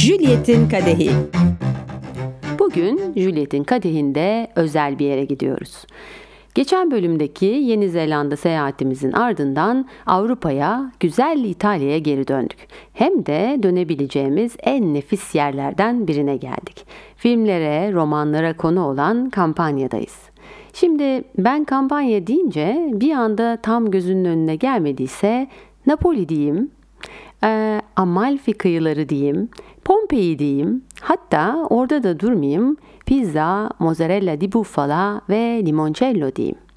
Juliet'in Kadehi Bugün Juliet'in kadehinde özel bir yere gidiyoruz. Geçen bölümdeki Yeni Zelanda seyahatimizin ardından Avrupa'ya, güzel İtalya'ya geri döndük. Hem de dönebileceğimiz en nefis yerlerden birine geldik. Filmlere, romanlara konu olan kampanyadayız. Şimdi ben kampanya deyince bir anda tam gözünün önüne gelmediyse Napoli diyeyim, Amalfi kıyıları diyeyim, Pompei diyeyim, hatta orada da durmayayım, pizza, mozzarella di bufala ve limoncello diyeyim.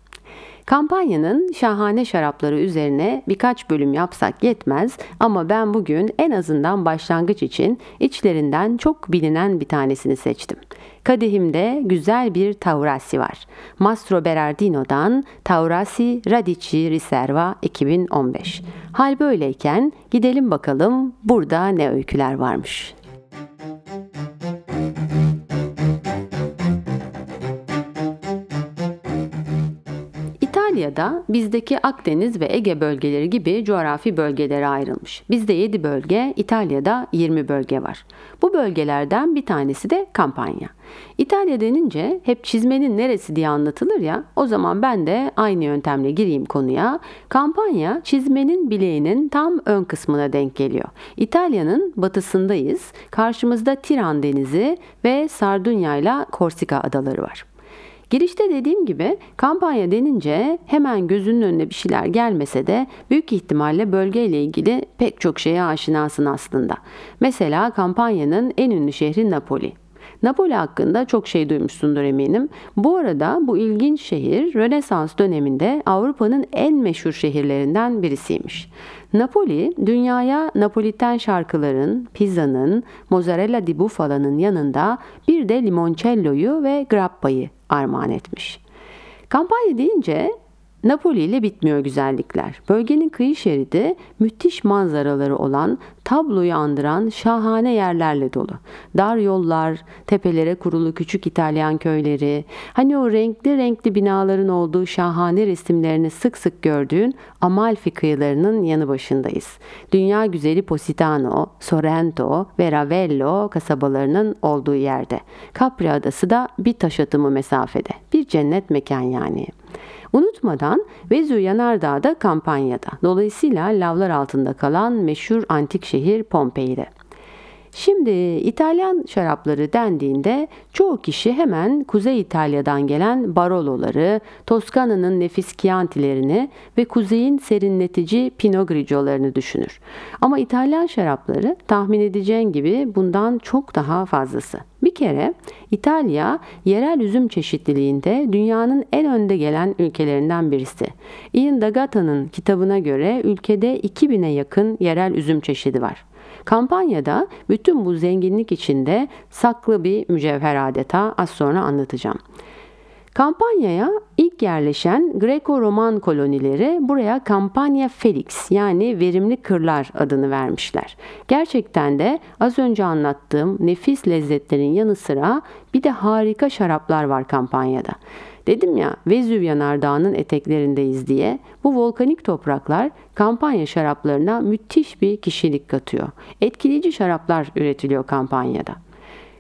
Kampanyanın şahane şarapları üzerine birkaç bölüm yapsak yetmez ama ben bugün en azından başlangıç için içlerinden çok bilinen bir tanesini seçtim. Kadehimde güzel bir Taurasi var. Mastro Berardino'dan Taurasi Radici Riserva 2015. Hal böyleyken gidelim bakalım burada ne öyküler varmış. İtalya'da bizdeki Akdeniz ve Ege bölgeleri gibi coğrafi bölgelere ayrılmış. Bizde 7 bölge, İtalya'da 20 bölge var. Bu bölgelerden bir tanesi de Kampanya. İtalya denince hep çizmenin neresi diye anlatılır ya, o zaman ben de aynı yöntemle gireyim konuya. Kampanya çizmenin bileğinin tam ön kısmına denk geliyor. İtalya'nın batısındayız. Karşımızda Tiran Denizi ve Sardunya ile Korsika adaları var. Girişte dediğim gibi kampanya denince hemen gözünün önüne bir şeyler gelmese de büyük ihtimalle bölgeyle ilgili pek çok şeye aşinasın aslında. Mesela kampanyanın en ünlü şehri Napoli. Napoli hakkında çok şey duymuşsundur eminim. Bu arada bu ilginç şehir Rönesans döneminde Avrupa'nın en meşhur şehirlerinden birisiymiş. Napoli, dünyaya Napoliten şarkıların, pizzanın, mozzarella di bufala'nın yanında bir de limoncello'yu ve grappa'yı armağan etmiş. Kampanya deyince Napoli ile bitmiyor güzellikler. Bölgenin kıyı şeridi müthiş manzaraları olan, tabloyu andıran şahane yerlerle dolu. Dar yollar, tepelere kurulu küçük İtalyan köyleri, hani o renkli renkli binaların olduğu şahane resimlerini sık sık gördüğün Amalfi kıyılarının yanı başındayız. Dünya güzeli Positano, Sorrento ve Ravello kasabalarının olduğu yerde. Capri adası da bir taş atımı mesafede. Bir cennet mekan yani. Unutmadan Vezüv Yanardağ da kampanyada. Dolayısıyla lavlar altında kalan meşhur antik şehir Pompei'de. Şimdi İtalyan şarapları dendiğinde çoğu kişi hemen Kuzey İtalya'dan gelen Barolo'ları, Toskana'nın nefis Chianti'lerini ve kuzeyin serinletici Pinot Grigio'larını düşünür. Ama İtalyan şarapları tahmin edeceğin gibi bundan çok daha fazlası. Bir kere İtalya yerel üzüm çeşitliliğinde dünyanın en önde gelen ülkelerinden birisi. Ian Dagata'nın kitabına göre ülkede 2000'e yakın yerel üzüm çeşidi var. Kampanyada bütün bu zenginlik içinde saklı bir mücevher adeta az sonra anlatacağım. Kampanyaya ilk yerleşen Greco-Roman kolonileri buraya Kampanya Felix yani verimli kırlar adını vermişler. Gerçekten de az önce anlattığım nefis lezzetlerin yanı sıra bir de harika şaraplar var kampanyada. Dedim ya Vezüv Yanardağı'nın eteklerindeyiz diye bu volkanik topraklar kampanya şaraplarına müthiş bir kişilik katıyor. Etkileyici şaraplar üretiliyor kampanyada.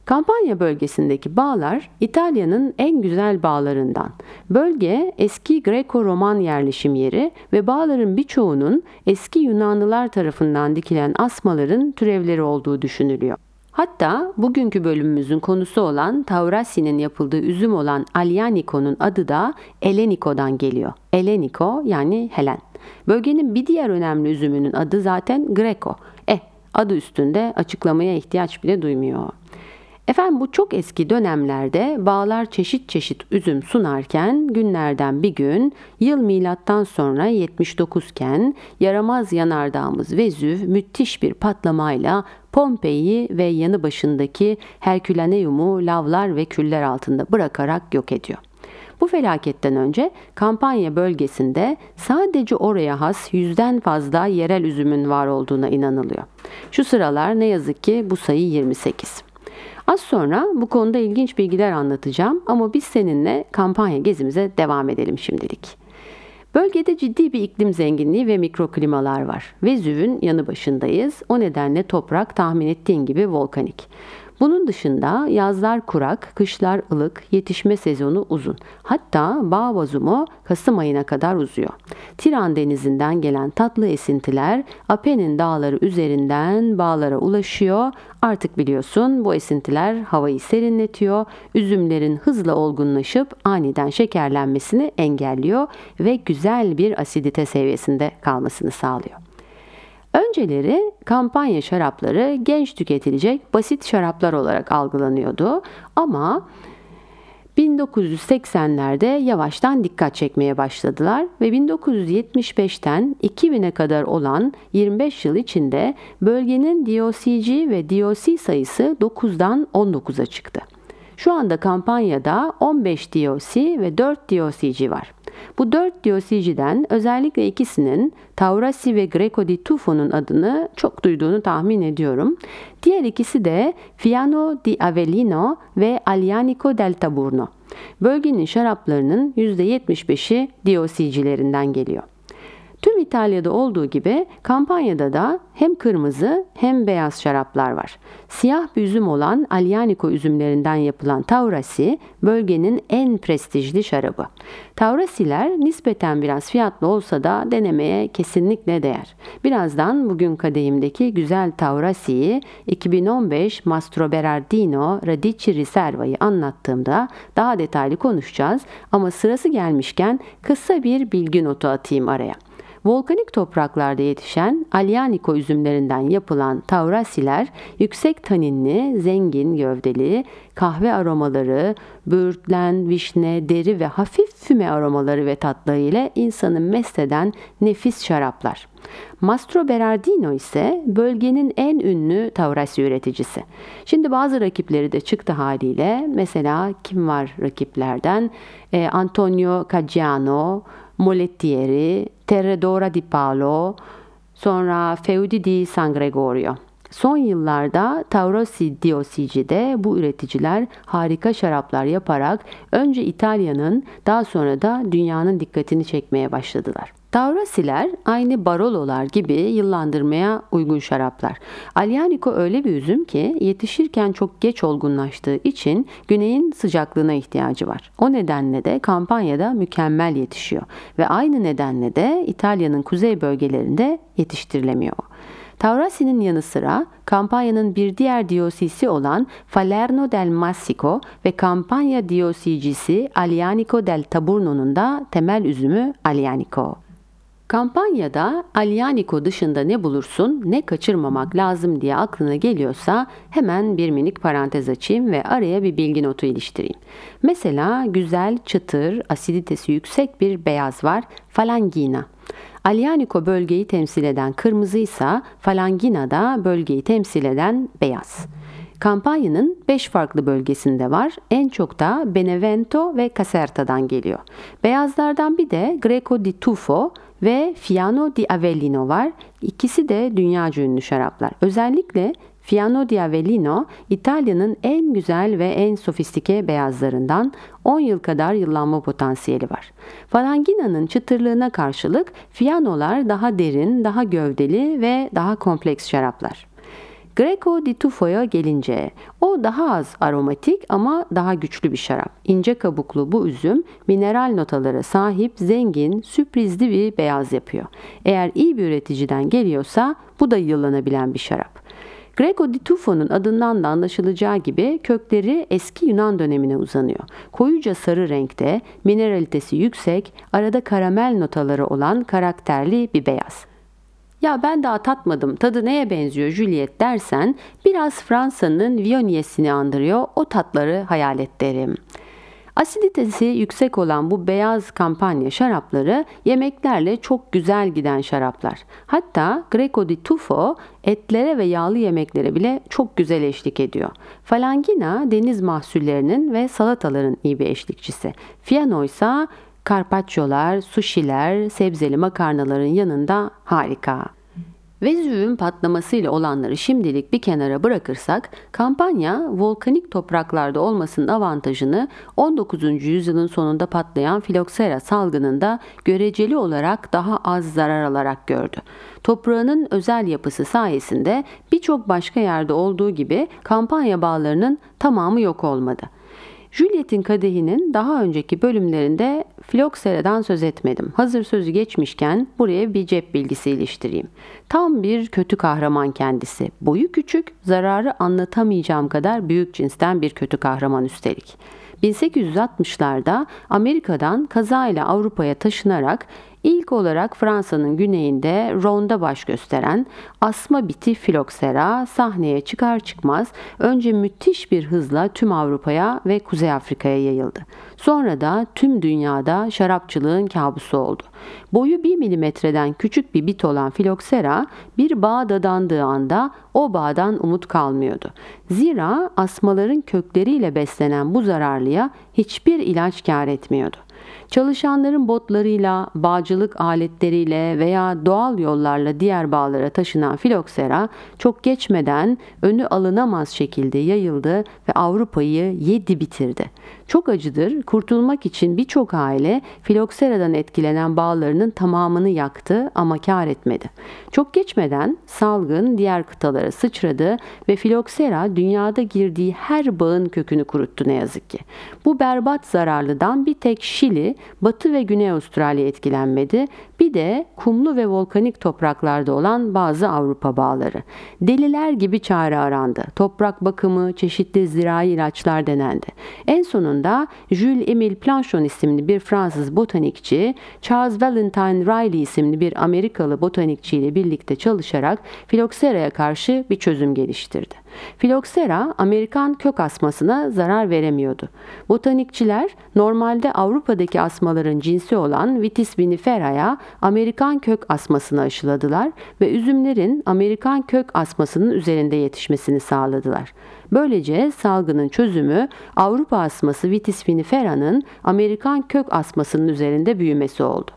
Kampanya bölgesindeki bağlar İtalya'nın en güzel bağlarından. Bölge eski Greko-Roman yerleşim yeri ve bağların birçoğunun eski Yunanlılar tarafından dikilen asmaların türevleri olduğu düşünülüyor. Hatta bugünkü bölümümüzün konusu olan Taurasi'nin yapıldığı üzüm olan Alianiko'nun adı da Eleniko'dan geliyor. Eleniko yani Helen. Bölgenin bir diğer önemli üzümünün adı zaten Greco. Eh adı üstünde açıklamaya ihtiyaç bile duymuyor. Efendim bu çok eski dönemlerde bağlar çeşit çeşit üzüm sunarken günlerden bir gün yıl milattan sonra 79 iken yaramaz yanardağımız Vezüv müthiş bir patlamayla Pompei'yi ve yanı başındaki Herkülaneum'u lavlar ve küller altında bırakarak yok ediyor. Bu felaketten önce kampanya bölgesinde sadece oraya has yüzden fazla yerel üzümün var olduğuna inanılıyor. Şu sıralar ne yazık ki bu sayı 28. Az sonra bu konuda ilginç bilgiler anlatacağım ama biz seninle kampanya gezimize devam edelim şimdilik. Bölgede ciddi bir iklim zenginliği ve mikroklimalar var. Vezüv'ün yanı başındayız. O nedenle toprak tahmin ettiğin gibi volkanik. Bunun dışında yazlar kurak, kışlar ılık, yetişme sezonu uzun. Hatta bağ bozumu Kasım ayına kadar uzuyor. Tiran denizinden gelen tatlı esintiler Apennin dağları üzerinden bağlara ulaşıyor. Artık biliyorsun bu esintiler havayı serinletiyor, üzümlerin hızla olgunlaşıp aniden şekerlenmesini engelliyor ve güzel bir asidite seviyesinde kalmasını sağlıyor. Önceleri kampanya şarapları genç tüketilecek basit şaraplar olarak algılanıyordu ama 1980'lerde yavaştan dikkat çekmeye başladılar ve 1975'ten 2000'e kadar olan 25 yıl içinde bölgenin DOCG ve DOC sayısı 9'dan 19'a çıktı. Şu anda kampanyada 15 DOC ve 4 DOCG var. Bu dört DOCG'den özellikle ikisinin Taurasi ve Greco di Tufo'nun adını çok duyduğunu tahmin ediyorum. Diğer ikisi de Fiano di Avellino ve Alianico del Taburno. Bölgenin şaraplarının %75'i DOCG'lerinden geliyor. Tüm İtalya'da olduğu gibi kampanyada da hem kırmızı hem beyaz şaraplar var. Siyah bir üzüm olan Aglianico üzümlerinden yapılan Taurasi bölgenin en prestijli şarabı. Taurasiler nispeten biraz fiyatlı olsa da denemeye kesinlikle değer. Birazdan bugün kadehimdeki güzel Taurasi'yi 2015 Mastro Berardino Radici Riserva'yı anlattığımda daha detaylı konuşacağız ama sırası gelmişken kısa bir bilgi notu atayım araya. Volkanik topraklarda yetişen Alyaniko üzümlerinden yapılan taurasiler yüksek taninli, zengin gövdeli, kahve aromaları, böğürtlen, vişne, deri ve hafif füme aromaları ve tatları ile insanı mest eden nefis şaraplar. Mastro Berardino ise bölgenin en ünlü taurasi üreticisi. Şimdi bazı rakipleri de çıktı haliyle. Mesela kim var rakiplerden? E, Antonio Caggiano, Molettieri, Terredora di Paolo, sonra Feudi di San Gregorio. Son yıllarda Taurosi Diosici'de bu üreticiler harika şaraplar yaparak önce İtalya'nın daha sonra da dünyanın dikkatini çekmeye başladılar. Taurasiler aynı Barololar gibi yıllandırmaya uygun şaraplar. Aglianico öyle bir üzüm ki yetişirken çok geç olgunlaştığı için güneyin sıcaklığına ihtiyacı var. O nedenle de kampanyada mükemmel yetişiyor ve aynı nedenle de İtalya'nın kuzey bölgelerinde yetiştirilemiyor. Taurasi'nin yanı sıra kampanyanın bir diğer DOC'si olan Falerno del Massico ve kampanya DOC'cisi Alianico del Taburno'nun da temel üzümü Alianico. Kampanyada Aglianico dışında ne bulursun, ne kaçırmamak lazım diye aklına geliyorsa hemen bir minik parantez açayım ve araya bir bilgi notu iliştireyim. Mesela güzel, çıtır, asiditesi yüksek bir beyaz var, falangina. Aglianico bölgeyi temsil eden kırmızı ise falangina da bölgeyi temsil eden beyaz. Kampanyanın 5 farklı bölgesinde var. En çok da Benevento ve Caserta'dan geliyor. Beyazlardan bir de Greco di Tufo ve Fiano di Avellino var. İkisi de dünyaca ünlü şaraplar. Özellikle Fiano di Avellino İtalya'nın en güzel ve en sofistike beyazlarından 10 yıl kadar yıllanma potansiyeli var. Falangina'nın çıtırlığına karşılık Fiano'lar daha derin, daha gövdeli ve daha kompleks şaraplar. Greco di Tufo'ya gelince o daha az aromatik ama daha güçlü bir şarap. İnce kabuklu bu üzüm mineral notalara sahip zengin, sürprizli bir beyaz yapıyor. Eğer iyi bir üreticiden geliyorsa bu da yıllanabilen bir şarap. Greco di Tufo'nun adından da anlaşılacağı gibi kökleri eski Yunan dönemine uzanıyor. Koyuca sarı renkte, mineralitesi yüksek, arada karamel notaları olan karakterli bir beyaz. Ya ben daha tatmadım tadı neye benziyor Juliet dersen biraz Fransa'nın Viogniès'ini andırıyor o tatları hayal et derim. Asiditesi yüksek olan bu beyaz kampanya şarapları yemeklerle çok güzel giden şaraplar. Hatta Greco di Tufo etlere ve yağlı yemeklere bile çok güzel eşlik ediyor. Falangina deniz mahsullerinin ve salataların iyi bir eşlikçisi. Fiano ise Karpacciolar, sushiler, sebzeli makarnaların yanında harika. Vezüv'ün patlamasıyla olanları şimdilik bir kenara bırakırsak, kampanya volkanik topraklarda olmasının avantajını 19. yüzyılın sonunda patlayan filoksera salgınında göreceli olarak daha az zarar alarak gördü. Toprağının özel yapısı sayesinde birçok başka yerde olduğu gibi kampanya bağlarının tamamı yok olmadı. Juliet'in kadehinin daha önceki bölümlerinde Filoksera'dan söz etmedim. Hazır sözü geçmişken buraya bir cep bilgisi iliştireyim. Tam bir kötü kahraman kendisi. Boyu küçük, zararı anlatamayacağım kadar büyük cinsten bir kötü kahraman üstelik. 1860'larda Amerika'dan kazayla Avrupa'ya taşınarak İlk olarak Fransa'nın güneyinde Ron'da baş gösteren asma biti Filoksera sahneye çıkar çıkmaz önce müthiş bir hızla tüm Avrupa'ya ve Kuzey Afrika'ya yayıldı. Sonra da tüm dünyada şarapçılığın kabusu oldu. Boyu 1 milimetreden küçük bir bit olan Filoksera bir bağ dadandığı anda o bağdan umut kalmıyordu. Zira asmaların kökleriyle beslenen bu zararlıya hiçbir ilaç kar etmiyordu. Çalışanların botlarıyla, bağcılık aletleriyle veya doğal yollarla diğer bağlara taşınan filoksera çok geçmeden önü alınamaz şekilde yayıldı ve Avrupa'yı yedi bitirdi. Çok acıdır, kurtulmak için birçok aile filoksera'dan etkilenen bağlarının tamamını yaktı ama kar etmedi. Çok geçmeden salgın diğer kıtalara sıçradı ve filoksera dünyada girdiği her bağın kökünü kuruttu ne yazık ki. Bu berbat zararlıdan bir tek Şili, Batı ve Güney Avustralya etkilenmedi. Bir de kumlu ve volkanik topraklarda olan bazı Avrupa bağları. Deliler gibi çare arandı. Toprak bakımı, çeşitli zirai ilaçlar denendi. En sonunda Jules Emile Planchon isimli bir Fransız botanikçi, Charles Valentine Riley isimli bir Amerikalı botanikçi ile birlikte çalışarak filokseraya karşı bir çözüm geliştirdi. Filoksera Amerikan kök asmasına zarar veremiyordu. Botanikçiler normalde Avrupa'daki asmaların cinsi olan Vitis vinifera'ya Amerikan kök asmasını aşıladılar ve üzümlerin Amerikan kök asmasının üzerinde yetişmesini sağladılar. Böylece salgının çözümü Avrupa asması Vitis vinifera'nın Amerikan kök asmasının üzerinde büyümesi oldu.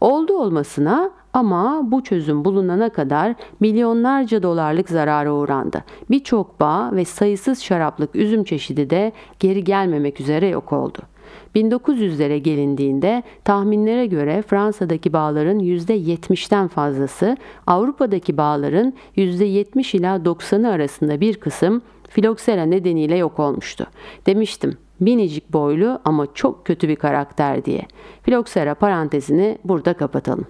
Oldu olmasına ama bu çözüm bulunana kadar milyonlarca dolarlık zarara uğrandı. Birçok bağ ve sayısız şaraplık üzüm çeşidi de geri gelmemek üzere yok oldu. 1900'lere gelindiğinde tahminlere göre Fransa'daki bağların %70'ten fazlası, Avrupa'daki bağların %70 ila 90'ı arasında bir kısım filoksera nedeniyle yok olmuştu. Demiştim minicik boylu ama çok kötü bir karakter diye. Filoksera parantezini burada kapatalım.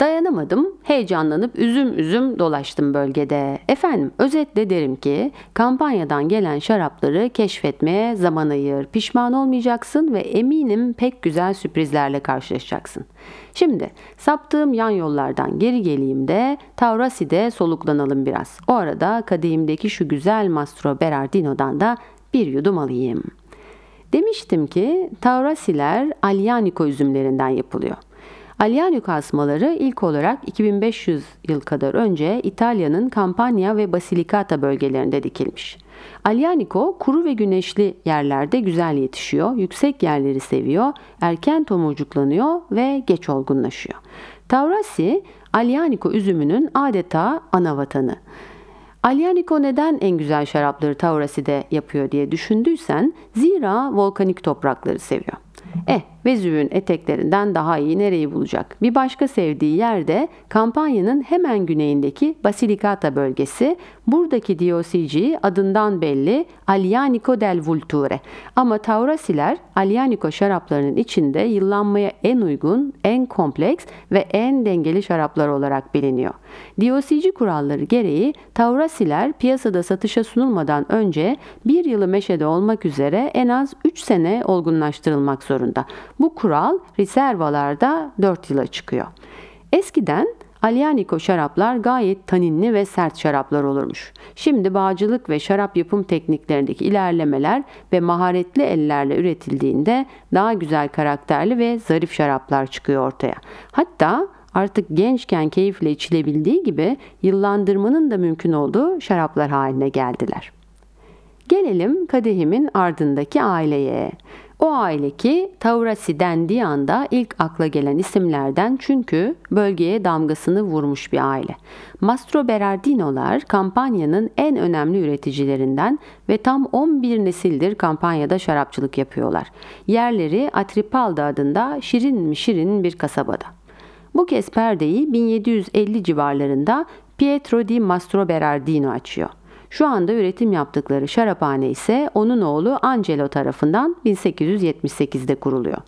Dayanamadım, heyecanlanıp üzüm üzüm dolaştım bölgede. Efendim, özetle derim ki kampanyadan gelen şarapları keşfetmeye zaman ayır. Pişman olmayacaksın ve eminim pek güzel sürprizlerle karşılaşacaksın. Şimdi saptığım yan yollardan geri geleyim de Taurasi'de soluklanalım biraz. O arada kadehimdeki şu güzel Mastro Berardino'dan da bir yudum alayım. Demiştim ki Taurasiler Aglianico üzümlerinden yapılıyor. Aglianico asmaları ilk olarak 2500 yıl kadar önce İtalya'nın Campania ve Basilicata bölgelerinde dikilmiş. Aglianico kuru ve güneşli yerlerde güzel yetişiyor, yüksek yerleri seviyor, erken tomurcuklanıyor ve geç olgunlaşıyor. Taurasi, Aglianico üzümünün adeta ana vatanı. Aglianico neden en güzel şarapları Taurasi'de yapıyor diye düşündüysen zira volkanik toprakları seviyor. Eh, Vezüv'ün eteklerinden daha iyi nereyi bulacak? Bir başka sevdiği yerde kampanyanın hemen güneyindeki Basilicata bölgesi. Buradaki DOCG adından belli Aglianico del Vulture. Ama Taurasiler Aglianico şaraplarının içinde yıllanmaya en uygun, en kompleks ve en dengeli şaraplar olarak biliniyor. DOCG kuralları gereği Taurasiler piyasada satışa sunulmadan önce bir yılı meşede olmak üzere en az 3 sene olgunlaştırılmak zorunda. Bu kural rezervalarda 4 yıla çıkıyor. Eskiden Aglianico şaraplar gayet taninli ve sert şaraplar olurmuş. Şimdi bağcılık ve şarap yapım tekniklerindeki ilerlemeler ve maharetli ellerle üretildiğinde daha güzel karakterli ve zarif şaraplar çıkıyor ortaya. Hatta artık gençken keyifle içilebildiği gibi yıllandırmanın da mümkün olduğu şaraplar haline geldiler. Gelelim kadehimin ardındaki aileye. O aile ki Taurasi dendiği anda ilk akla gelen isimlerden çünkü bölgeye damgasını vurmuş bir aile. Mastro Berardino'lar kampanyanın en önemli üreticilerinden ve tam 11 nesildir kampanyada şarapçılık yapıyorlar. Yerleri Atripalda adında şirin mi şirin bir kasabada. Bu kez perdeyi 1750 civarlarında Pietro di Mastro Berardino açıyor. Şu anda üretim yaptıkları şaraphane ise onun oğlu Angelo tarafından 1878'de kuruluyor.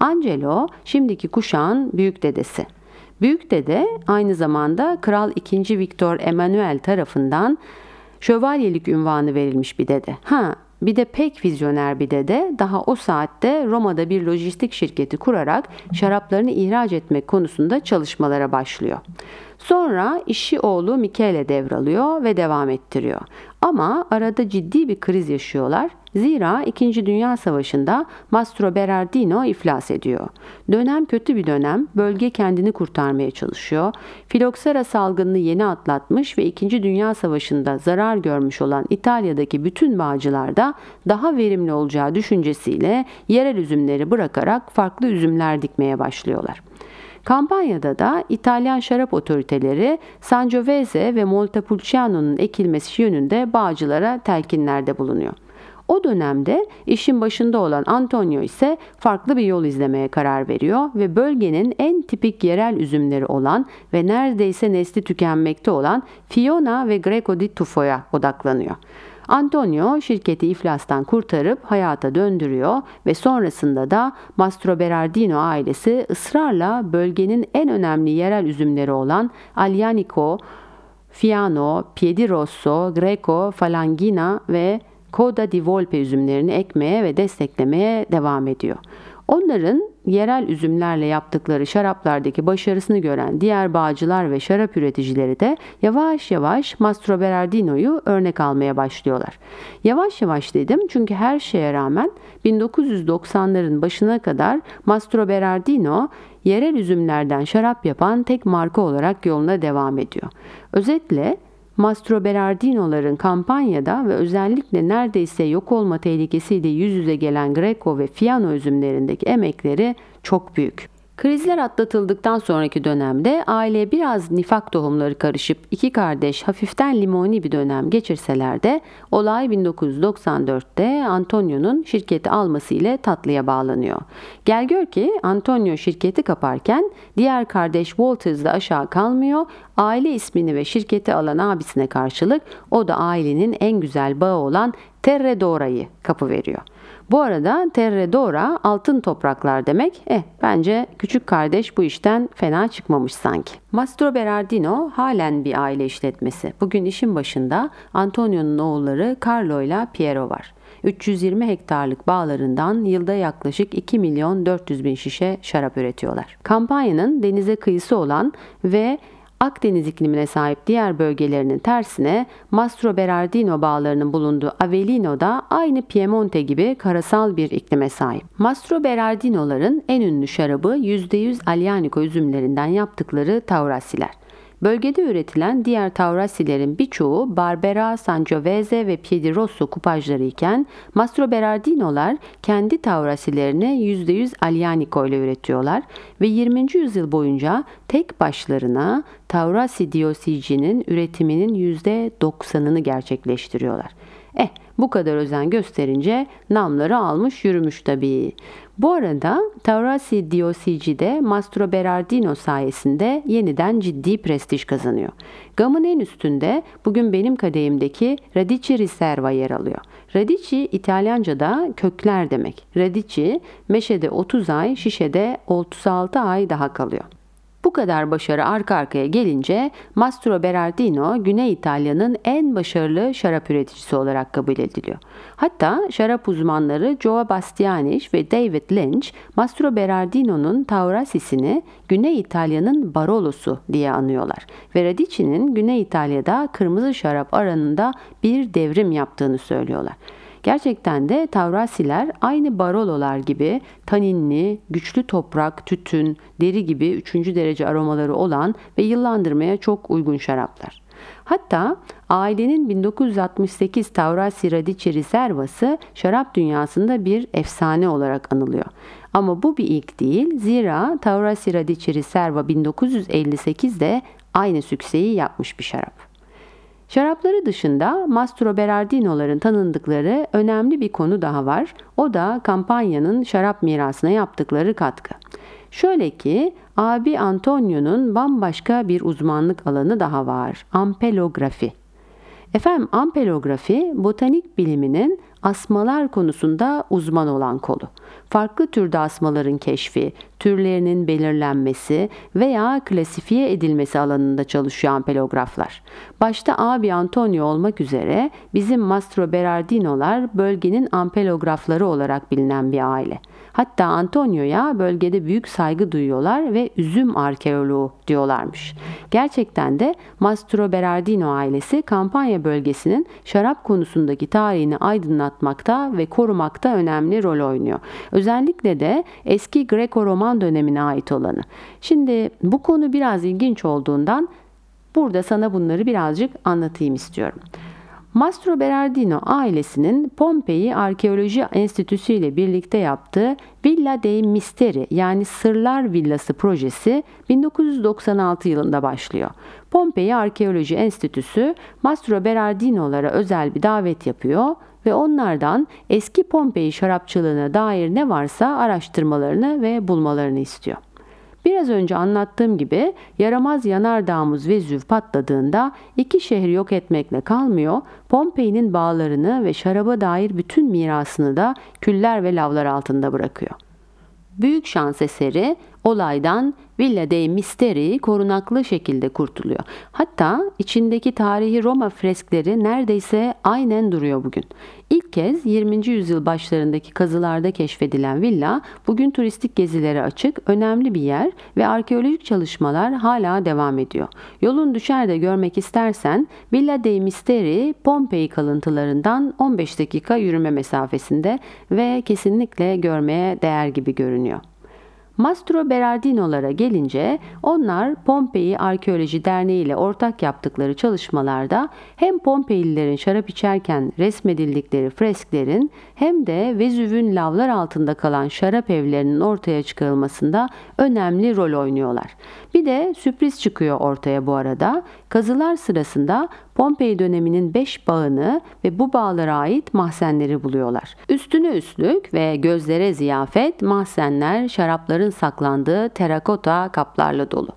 Angelo şimdiki kuşağın büyük dedesi. Büyük dede aynı zamanda Kral II. Viktor Emanuel tarafından şövalyelik ünvanı verilmiş bir dede. Ha bir de pek vizyoner bir dede daha o saatte Roma'da bir lojistik şirketi kurarak şaraplarını ihraç etmek konusunda çalışmalara başlıyor. Sonra işi oğlu Michele devralıyor ve devam ettiriyor. Ama arada ciddi bir kriz yaşıyorlar. Zira 2. Dünya Savaşı'nda Mastro Berardino iflas ediyor. Dönem kötü bir dönem. Bölge kendini kurtarmaya çalışıyor. Filoksera salgınını yeni atlatmış ve 2. Dünya Savaşı'nda zarar görmüş olan İtalya'daki bütün bağcılar da daha verimli olacağı düşüncesiyle yerel üzümleri bırakarak farklı üzümler dikmeye başlıyorlar. Kampanyada da İtalyan şarap otoriteleri Sangiovese ve Montepulciano'nun ekilmesi yönünde bağcılara telkinlerde bulunuyor. O dönemde işin başında olan Antonio ise farklı bir yol izlemeye karar veriyor ve bölgenin en tipik yerel üzümleri olan ve neredeyse nesli tükenmekte olan Fiona ve Greco di Tufo'ya odaklanıyor. Antonio şirketi iflastan kurtarıp hayata döndürüyor ve sonrasında da Mastro Berardino ailesi ısrarla bölgenin en önemli yerel üzümleri olan Aglianico, Fiano, Piedirosso, Greco, Falangina ve Coda di Volpe üzümlerini ekmeye ve desteklemeye devam ediyor. Onların yerel üzümlerle yaptıkları şaraplardaki başarısını gören diğer bağcılar ve şarap üreticileri de yavaş yavaş Mastro Berardino'yu örnek almaya başlıyorlar. Yavaş yavaş dedim çünkü her şeye rağmen 1990'ların başına kadar Mastro Berardino yerel üzümlerden şarap yapan tek marka olarak yoluna devam ediyor. Özetle Mastro Berardino'ların kampanyada ve özellikle neredeyse yok olma tehlikesiyle yüz yüze gelen Greco ve Fiano üzümlerindeki emekleri çok büyük. Krizler atlatıldıktan sonraki dönemde aileye biraz nifak tohumları karışıp iki kardeş hafiften limoni bir dönem geçirseler de olay 1994'te Antonio'nun şirketi alması ile tatlıya bağlanıyor. Gel gör ki Antonio şirketi kaparken diğer kardeş Walters da aşağı kalmıyor. Aile ismini ve şirketi alan abisine karşılık o da ailenin en güzel bağı olan Terre Dora'yı kapı veriyor. Bu arada Terre Dora altın topraklar demek. Eh bence küçük kardeş bu işten fena çıkmamış sanki. Mastro Berardino halen bir aile işletmesi. Bugün işin başında Antonio'nun oğulları Carlo ile Piero var. 320 hektarlık bağlarından yılda yaklaşık 2 milyon 400 bin şişe şarap üretiyorlar. Kampanyanın denize kıyısı olan ve Akdeniz iklimine sahip diğer bölgelerinin tersine Mastro Berardino bağlarının bulunduğu Avellino da aynı Piemonte gibi karasal bir iklime sahip. Mastro Berardino'ların en ünlü şarabı %100 Aglianico üzümlerinden yaptıkları Taurasiler. Bölgede üretilen diğer Taurasilerin birçoğu Barbera, Sangiovese ve Piedirosso kupajları iken Mastro Berardino'lar kendi Taurasilerini %100 Aglianico ile üretiyorlar ve 20. yüzyıl boyunca tek başlarına Taurasi Diosici'nin üretiminin %90'ını gerçekleştiriyorlar. Eh bu kadar özen gösterince namları almış yürümüş tabii. Bu arada Taurasi Diosici'de Mastro Berardino sayesinde yeniden ciddi prestij kazanıyor. Gamın en üstünde bugün benim kadehimdeki Radici Riserva yer alıyor. Radici İtalyanca'da kökler demek. Radici meşede 30 ay, şişede 36 ay daha kalıyor. Bu kadar başarı arka arkaya gelince Mastro Berardino Güney İtalya'nın en başarılı şarap üreticisi olarak kabul ediliyor. Hatta şarap uzmanları Joe Bastianich ve David Lynch Mastro Berardino'nun Taurasis'ini Güney İtalya'nın Barolo'su diye anıyorlar. Ve Radici'nin Güney İtalya'da kırmızı şarap aranında bir devrim yaptığını söylüyorlar. Gerçekten de Tavrasiler aynı Barololar gibi taninli, güçlü toprak, tütün, deri gibi üçüncü derece aromaları olan ve yıllandırmaya çok uygun şaraplar. Hatta Ailenin 1968 Taurasi Radici Riservası şarap dünyasında bir efsane olarak anılıyor. Ama bu bir ilk değil. Zira Taurasi Radici Riserva 1958'de aynı sükseyi yapmış bir şarap. Şarapları dışında Mastro Berardino'ların tanındıkları önemli bir konu daha var. O da kampanyanın şarap mirasına yaptıkları katkı. Şöyle ki abi Antonio'nun bambaşka bir uzmanlık alanı daha var. Ampelografi. Efendim ampelografi botanik biliminin asmalar konusunda uzman olan kolu. Farklı türde asmaların keşfi, türlerinin belirlenmesi veya klasifiye edilmesi alanında çalışıyor ampelograflar. Başta abi Antonio olmak üzere bizim Mastro Berardino'lar bölgenin ampelografları olarak bilinen bir aile. Hatta Antonio'ya bölgede büyük saygı duyuyorlar ve üzüm arkeoloğu diyorlarmış. Gerçekten de Mastro Berardino ailesi kampanya bölgesinin şarap konusundaki tarihini aydınlatmakta ve korumakta önemli rol oynuyor. Özellikle de eski Greco-Roman dönemine ait olanı. Şimdi bu konu biraz ilginç olduğundan burada sana bunları birazcık anlatayım istiyorum. Mastro Berardino ailesinin Pompei Arkeoloji Enstitüsü ile birlikte yaptığı Villa dei Misteri yani Sırlar Villası projesi 1996 yılında başlıyor. Pompei Arkeoloji Enstitüsü Mastro Berardino'lara özel bir davet yapıyor ve onlardan eski Pompei şarapçılığına dair ne varsa araştırmalarını ve bulmalarını istiyor. Biraz önce anlattığım gibi yaramaz yanardağımız Vezüv patladığında iki şehri yok etmekle kalmıyor, Pompei'nin bağlarını ve şaraba dair bütün mirasını da küller ve lavlar altında bırakıyor. Büyük şans eseri olaydan Villa dei Misteri korunaklı şekilde kurtuluyor. Hatta içindeki tarihi Roma freskleri neredeyse aynen duruyor bugün. İlk kez 20. yüzyıl başlarındaki kazılarda keşfedilen villa bugün turistik gezilere açık, önemli bir yer ve arkeolojik çalışmalar hala devam ediyor. Yolun düşer de görmek istersen Villa dei Misteri Pompei kalıntılarından 15 dakika yürüme mesafesinde ve kesinlikle görmeye değer gibi görünüyor. Mastro Berardino'lara gelince onlar Pompei Arkeoloji Derneği ile ortak yaptıkları çalışmalarda hem Pompeililerin şarap içerken resmedildikleri fresklerin hem de Vezüv'ün lavlar altında kalan şarap evlerinin ortaya çıkarılmasında önemli rol oynuyorlar. Bir de sürpriz çıkıyor ortaya bu arada. Kazılar sırasında Pompei döneminin beş bağını ve bu bağlara ait mahzenleri buluyorlar. Üstüne üstlük ve gözlere ziyafet mahzenler şarapların saklandığı terakota kaplarla dolu.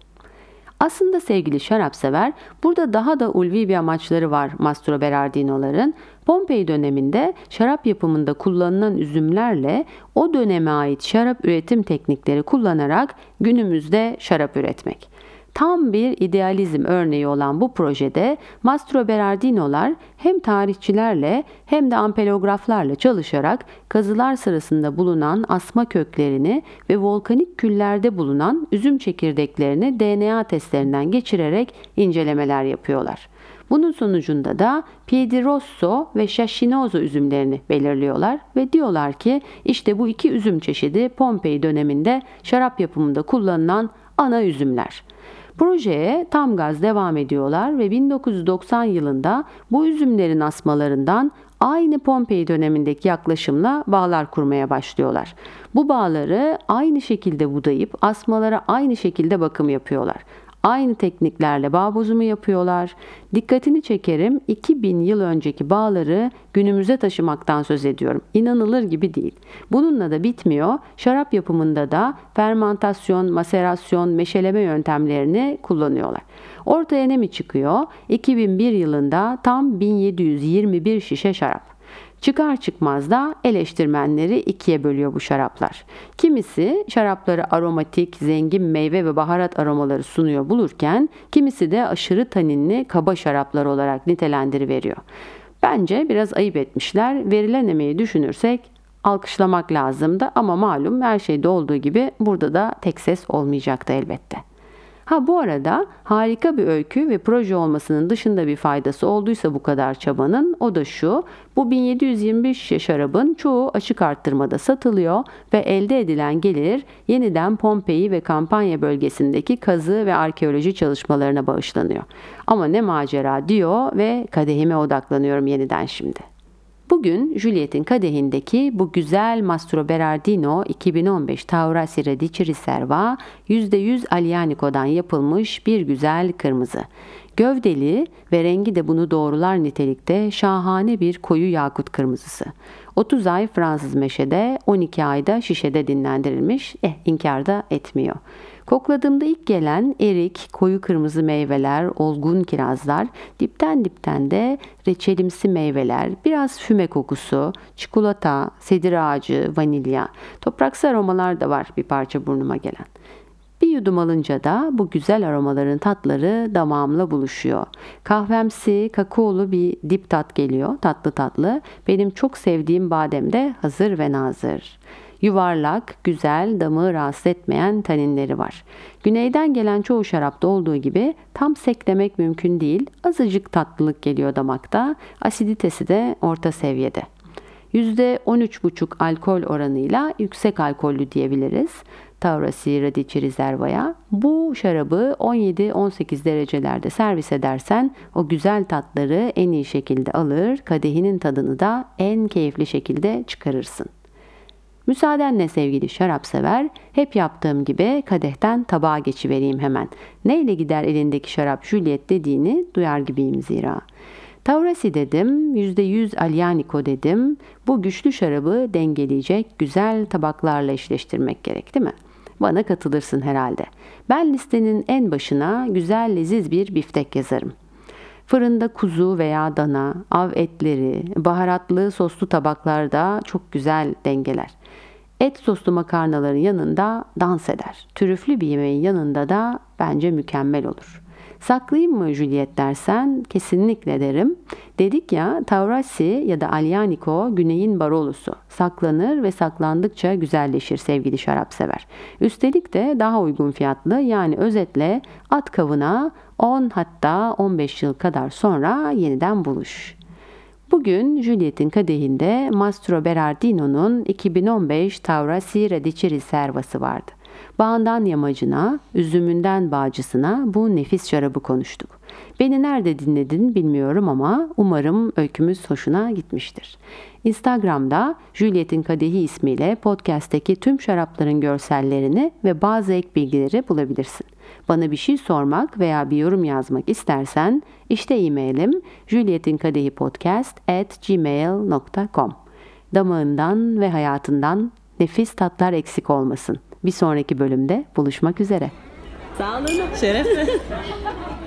Aslında sevgili şarapsever, burada daha da ulvi bir amaçları var Mastro Berardino'ların. Pompei döneminde şarap yapımında kullanılan üzümlerle o döneme ait şarap üretim teknikleri kullanarak günümüzde şarap üretmek. Tam bir idealizm örneği olan bu projede Mastro Berardino'lar hem tarihçilerle hem de ampelograflarla çalışarak kazılar sırasında bulunan asma köklerini ve volkanik küllerde bulunan üzüm çekirdeklerini DNA testlerinden geçirerek incelemeler yapıyorlar. Bunun sonucunda da Piedirosso ve Shashinozo üzümlerini belirliyorlar ve diyorlar ki işte bu iki üzüm çeşidi Pompei döneminde şarap yapımında kullanılan ana üzümler. Projeye tam gaz devam ediyorlar ve 1990 yılında bu üzümlerin asmalarından aynı Pompei dönemindeki yaklaşımla bağlar kurmaya başlıyorlar. Bu bağları aynı şekilde budayıp asmalara aynı şekilde bakım yapıyorlar. Aynı tekniklerle bağ bozumu yapıyorlar. Dikkatini çekerim 2000 yıl önceki bağları günümüze taşımaktan söz ediyorum. İnanılır gibi değil. Bununla da bitmiyor. Şarap yapımında da fermentasyon, maserasyon, meşeleme yöntemlerini kullanıyorlar. Ortaya ne mi çıkıyor? 2001 yılında tam 1721 şişe şarap. Çıkar çıkmaz da eleştirmenleri ikiye bölüyor bu şaraplar. Kimisi şarapları aromatik, zengin meyve ve baharat aromaları sunuyor bulurken kimisi de aşırı taninli kaba şaraplar olarak nitelendiriveriyor. Bence biraz ayıp etmişler. Verilen emeği düşünürsek alkışlamak lazımdı ama malum her şeyde olduğu gibi burada da tek ses olmayacaktı elbette. Ha bu arada harika bir öykü ve proje olmasının dışında bir faydası olduysa bu kadar çabanın o da şu. Bu 1725 şişe şarabın çoğu açık arttırmada satılıyor ve elde edilen gelir yeniden Pompei ve Kampanya bölgesindeki kazı ve arkeoloji çalışmalarına bağışlanıyor. Ama ne macera diyor ve kadehime odaklanıyorum yeniden şimdi. Bugün Juliet'in kadehindeki bu güzel Mastro Berardino 2015 Taurasi Radici Riserva %100 Alianico'dan yapılmış bir güzel kırmızı. Gövdeli ve rengi de bunu doğrular nitelikte şahane bir koyu yakut kırmızısı. 30 ay Fransız meşede, 12 ayda şişede dinlendirilmiş. Eh inkar da etmiyor. Kokladığımda ilk gelen erik, koyu kırmızı meyveler, olgun kirazlar, dipten dipten de reçelimsi meyveler, biraz füme kokusu, çikolata, sedir ağacı, vanilya, topraksı aromalar da var bir parça burnuma gelen. Bir yudum alınca da bu güzel aromaların tatları damağımla buluşuyor. Kahvemsi, kakaolu bir dip tat geliyor, tatlı tatlı. Benim çok sevdiğim badem de hazır ve nazır. Yuvarlak, güzel, damı rahatsız etmeyen taninleri var. Güneyden gelen çoğu şarapta olduğu gibi tam seklemek mümkün değil. Azıcık tatlılık geliyor damakta. Asiditesi de orta seviyede. %13,5 alkol oranıyla yüksek alkollü diyebiliriz. Taurasi Radici Riserva'ya. Bu şarabı 17-18 derecelerde servis edersen o güzel tatları en iyi şekilde alır, kadehinin tadını da en keyifli şekilde çıkarırsın. Müsaadenle sevgili şarap sever, hep yaptığım gibi kadehten tabağa geçivereyim hemen. Neyle gider elindeki şarap Juliet dediğini duyar gibiyim zira. Taurasi dedim, %100 Aglianico dedim. Bu güçlü şarabı dengeleyecek güzel tabaklarla eşleştirmek gerek değil mi? Bana katılırsın herhalde. Ben listenin en başına güzel leziz bir biftek yazarım. Fırında kuzu veya dana, av etleri, baharatlı soslu tabaklarda çok güzel dengeler. Et soslu makarnaların yanında dans eder. Türüflü bir yemeğin yanında da bence mükemmel olur. Saklayayım mı Juliet dersen kesinlikle derim. Dedik ya Taurasi ya da Aglianico güneyin barolusu. Saklanır ve saklandıkça güzelleşir sevgili şarap sever. Üstelik de daha uygun fiyatlı yani özetle at kavına 10 hatta 15 yıl kadar sonra yeniden buluş. Bugün Juliet'in kadehinde Mastro Berardino'nun 2015 Taurasi Radici Riservası vardı. Bağından yamacına, üzümünden bağcısına bu nefis şarabı konuştuk. Beni nerede dinledin bilmiyorum ama umarım öykümüz hoşuna gitmiştir. Instagram'da Juliet'in Kadehi ismiyle podcast'teki tüm şarapların görsellerini ve bazı ek bilgileri bulabilirsin. Bana bir şey sormak veya bir yorum yazmak istersen işte e-mailim julietinkadehipodcast at gmail.com Damağından ve hayatından nefis tatlar eksik olmasın. Bir sonraki bölümde buluşmak üzere. Sağ olun. Şerefle.